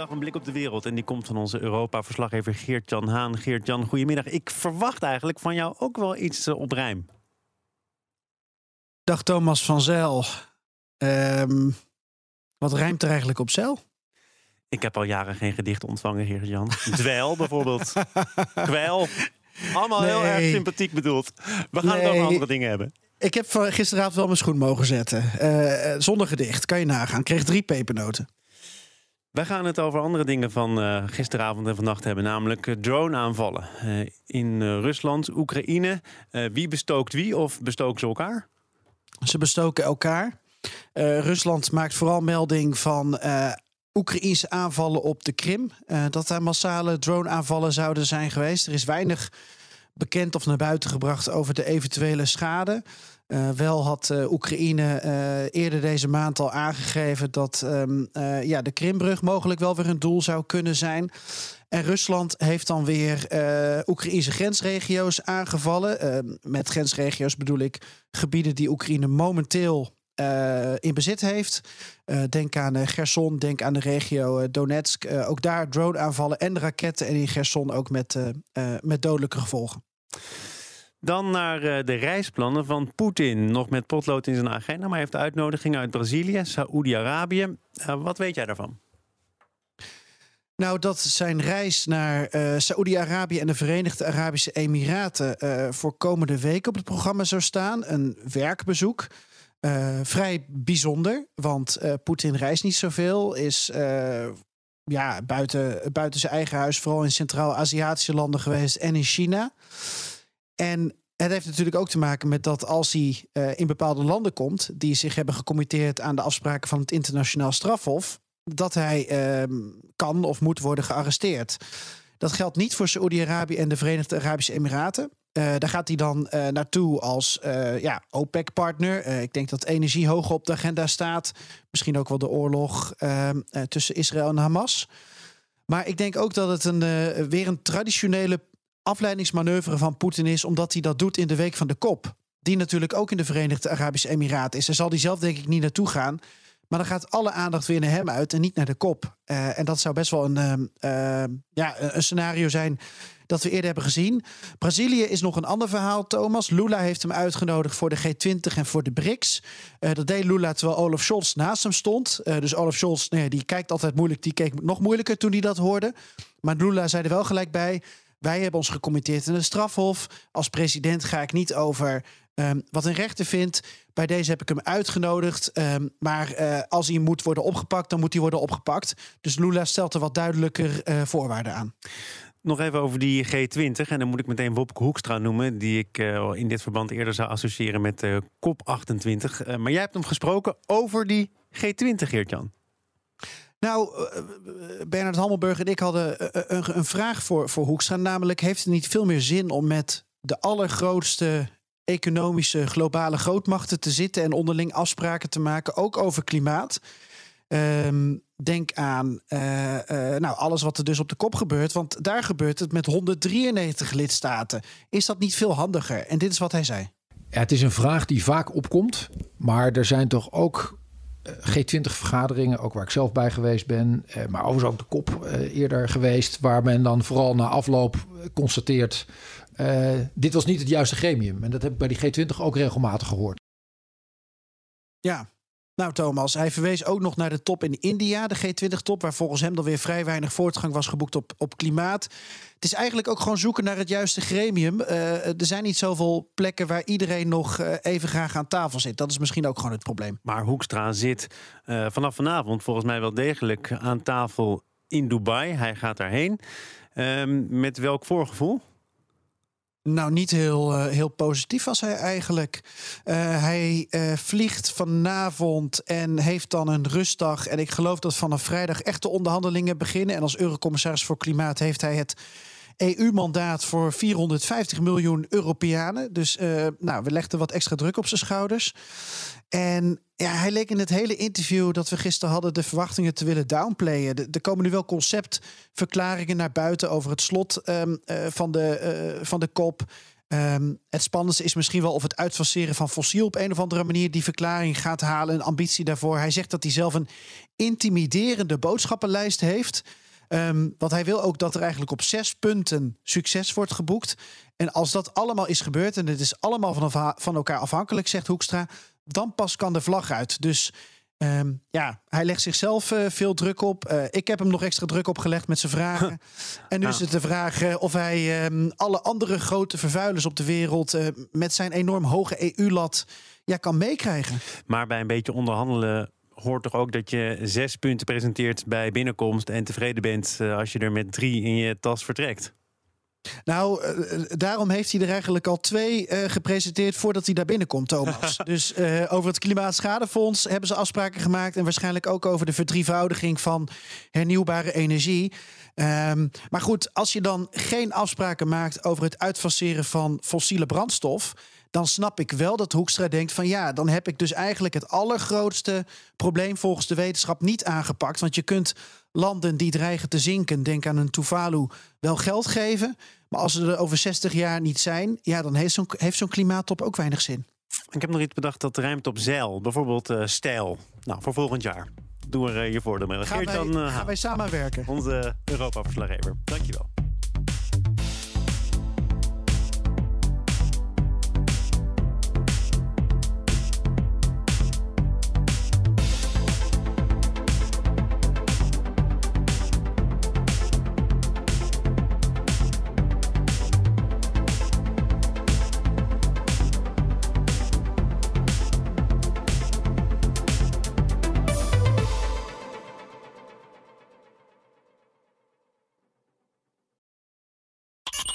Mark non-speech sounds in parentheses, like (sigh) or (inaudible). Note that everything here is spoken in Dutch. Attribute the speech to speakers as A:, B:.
A: Dag een blik op de wereld. En die komt van onze Europa-verslaggever Geert-Jan Haan. Geert-Jan, goedemiddag. Ik verwacht eigenlijk van jou ook wel iets eh, op rijm.
B: Dag Thomas van Zijl. Ehm, wat rijmt er eigenlijk op zeil?
A: Ik heb al jaren geen gedicht ontvangen, Geert-Jan. Dwel bijvoorbeeld. (laughs) Kwel. Allemaal heel
B: Nee.
A: erg sympathiek bedoeld. We gaan het over
B: Nee.
A: andere dingen hebben.
B: Ik heb gisteravond wel mijn schoen mogen zetten. Eh, eh, zonder gedicht, kan je nagaan. Ik kreeg drie pepernoten.
A: Wij gaan het over andere dingen van eh, gisteravond en vannacht hebben. Namelijk eh, drone-aanvallen eh, in Rusland, Oekraïne. Wie bestookt wie of bestoken ze elkaar?
B: Ze bestoken elkaar. Rusland maakt vooral melding van Oekraïnse aanvallen op de Krim. Dat daar massale drone-aanvallen zouden zijn geweest. Er is weinig bekend of naar buiten gebracht over de eventuele schade. Eh, wel had eh, Oekraïne eh, eerder deze maand al aangegeven dat ehm, eh, ja, de Krimbrug mogelijk wel weer een doel zou kunnen zijn. En Rusland heeft dan weer Oekraïnse grensregio's aangevallen. Eh, met grensregio's bedoel ik gebieden die Oekraïne momenteel in bezit heeft. Denk aan Gerson, denk aan de regio Donetsk. Ook daar drone-aanvallen en raketten. En in Gerson ook met, met dodelijke gevolgen.
A: Dan naar eh, de reisplannen van Poetin. Nog met potlood in zijn agenda, maar hij heeft uitnodigingen uit Brazilië, Saoedi-Arabië. Eh, wat weet jij daarvan?
B: Nou, dat zijn reis naar eh Saoedi-Arabië en de Verenigde Arabische Emiraten voor komende week op het programma zou staan. Een werkbezoek. Vrij bijzonder, want Poetin reist niet zoveel. Is ja, buiten, buiten zijn eigen huis, vooral in Centraal-Aziatische landen geweest en in China. En het heeft natuurlijk ook te maken met dat als hij eh, in bepaalde landen komt, die zich hebben gecommitteerd aan de afspraken van het internationaal strafhof, dat hij ehm, kan of moet worden gearresteerd. Dat geldt niet voor Saoedi-Arabië en de Verenigde Arabische Emiraten. Eh, daar gaat hij dan eh, naartoe als ja, OPEC-partner. Ik denk dat energie hoog op de agenda staat. Misschien ook wel de oorlog ehm, eh, tussen Israël en Hamas. Maar ik denk ook dat het een, weer een traditionele afleidingsmanoeuvre van Poetin is, omdat hij dat doet in de week van de kop. Die natuurlijk ook in de Verenigde Arabische Emiraten is. Daar zal hij zelf denk ik niet naartoe gaan. Maar dan gaat alle aandacht weer naar hem uit en niet naar de kop. Eh, en dat zou best wel een, ehm, ehm, ja, een scenario zijn dat we eerder hebben gezien. Brazilië is nog een ander verhaal, Thomas. Lula heeft hem uitgenodigd voor de G20 en voor de BRICS. Eh, dat deed Lula terwijl Olaf Scholz naast hem stond. Eh, dus Olaf Scholz, nee, die kijkt altijd moeilijk. Die keek nog moeilijker toen hij dat hoorde. Maar Lula zei er wel gelijk bij. Wij hebben ons gecommitteerd in het strafhof. Als president ga ik niet over ehm, wat een rechter vindt. Bij deze heb ik hem uitgenodigd. ehm, maar eh, als hij moet worden opgepakt, dan moet hij worden opgepakt. Dus Lula stelt er wat duidelijker eh, voorwaarden aan.
A: Nog even over die G20. En dan moet ik meteen Wopke Hoekstra noemen, die ik eh, in dit verband eerder zou associëren met eh COP28. Eh, maar jij hebt hem gesproken over die G20, Geert-Jan.
B: Nou, eh, Bernard Hammelburg en ik hadden eh, een, een vraag voor, voor Hoekstra. Namelijk, heeft het niet veel meer zin om met de allergrootste economische globale grootmachten te zitten en onderling afspraken te maken, ook over klimaat? Ehm, denk aan eh, eh, nou, alles wat er dus op de kop gebeurt. Want daar gebeurt het met 193 lidstaten. Is dat niet veel handiger? En dit is wat hij zei.
C: Ja, het is een vraag die vaak opkomt. Maar er zijn toch ook eh, G20-vergaderingen, ook waar ik zelf bij geweest ben. eh, Maar overigens ook de kop eh, eerder geweest. Waar men dan vooral na afloop eh, constateert... eh, dit was niet het juiste gremium. En dat heb ik bij die G20 ook regelmatig gehoord.
B: Ja. Nou, Thomas, hij verwees ook nog naar de top in India, de G20-top, waar volgens hem dan weer vrij weinig voortgang was geboekt op, op klimaat. Het is eigenlijk ook gewoon zoeken naar het juiste gremium. Eh, er zijn niet zoveel plekken waar iedereen nog eh, even graag aan tafel zit. Dat is misschien ook gewoon het probleem.
A: Maar Hoekstra zit eh, vanaf vanavond volgens mij wel degelijk aan tafel in Dubai. Hij gaat daarheen. Ehm, met welk voorgevoel?
B: Nou, niet heel, eh, heel positief was hij eigenlijk. Eh, hij eh, vliegt vanavond en heeft dan een rustdag. En ik geloof dat vanaf vrijdag echte onderhandelingen beginnen. En als eurocommissaris voor Klimaat heeft hij het EU-mandaat voor 450 miljoen Europeanen. Dus uh, nou, we legden wat extra druk op zijn schouders. En ja, hij leek in het hele interview dat we gisteren hadden de verwachtingen te willen downplayen. Er komen nu wel conceptverklaringen naar buiten over het slot um, uh, van, de, uh, van de kop. Um, het spannendste is misschien wel of het uitfaseren van fossiel op een of andere manier die verklaring gaat halen. Een ambitie daarvoor. Hij zegt dat hij zelf een intimiderende boodschappenlijst heeft. Um, want hij wil ook dat er eigenlijk op zes punten succes wordt geboekt. En als dat allemaal is gebeurd en het is allemaal van, van elkaar afhankelijk, zegt Hoekstra, dan pas kan de vlag uit. Dus um, ja, hij legt zichzelf uh, veel druk op. Uh, ik heb hem nog extra druk opgelegd met zijn vragen. (laughs) en nu is het de vraag uh, of hij um, alle andere grote vervuilers op de wereld met zijn enorm hoge EU-lat ja, kan meekrijgen.
A: Maar bij een beetje onderhandelen hoort toch ook dat je zes punten presenteert bij binnenkomst en tevreden bent als je er met drie in je tas vertrekt.
B: Nou, uh, daarom heeft hij er eigenlijk al twee uh, gepresenteerd voordat hij daar binnenkomt, Thomas. (laughs) dus uh, over het Klimaatschadefonds hebben ze afspraken gemaakt. En waarschijnlijk ook over de verdrievoudiging van hernieuwbare energie. Um, maar goed, als je dan geen afspraken maakt over het uitfaseren van fossiele brandstof dan snap ik wel dat Hoekstra denkt van ja, dan heb ik dus eigenlijk het allergrootste probleem volgens de wetenschap niet aangepakt. Want je kunt landen die dreigen te zinken, denk aan een Tuvalu, wel geld geven. Maar als ze er over 60 jaar niet zijn, ja, dan heeft zo'n heeft zo'n klimaattop ook weinig zin.
A: Ik heb nog iets bedacht dat ruimt op zeil, bijvoorbeeld uh, stijl. Nou, voor volgend jaar. Doe er uh, je voordeel mee.
B: Gaan, wij, dan, uh, gaan wij samenwerken?
A: Onze Europa-verslaggever. Dankjewel.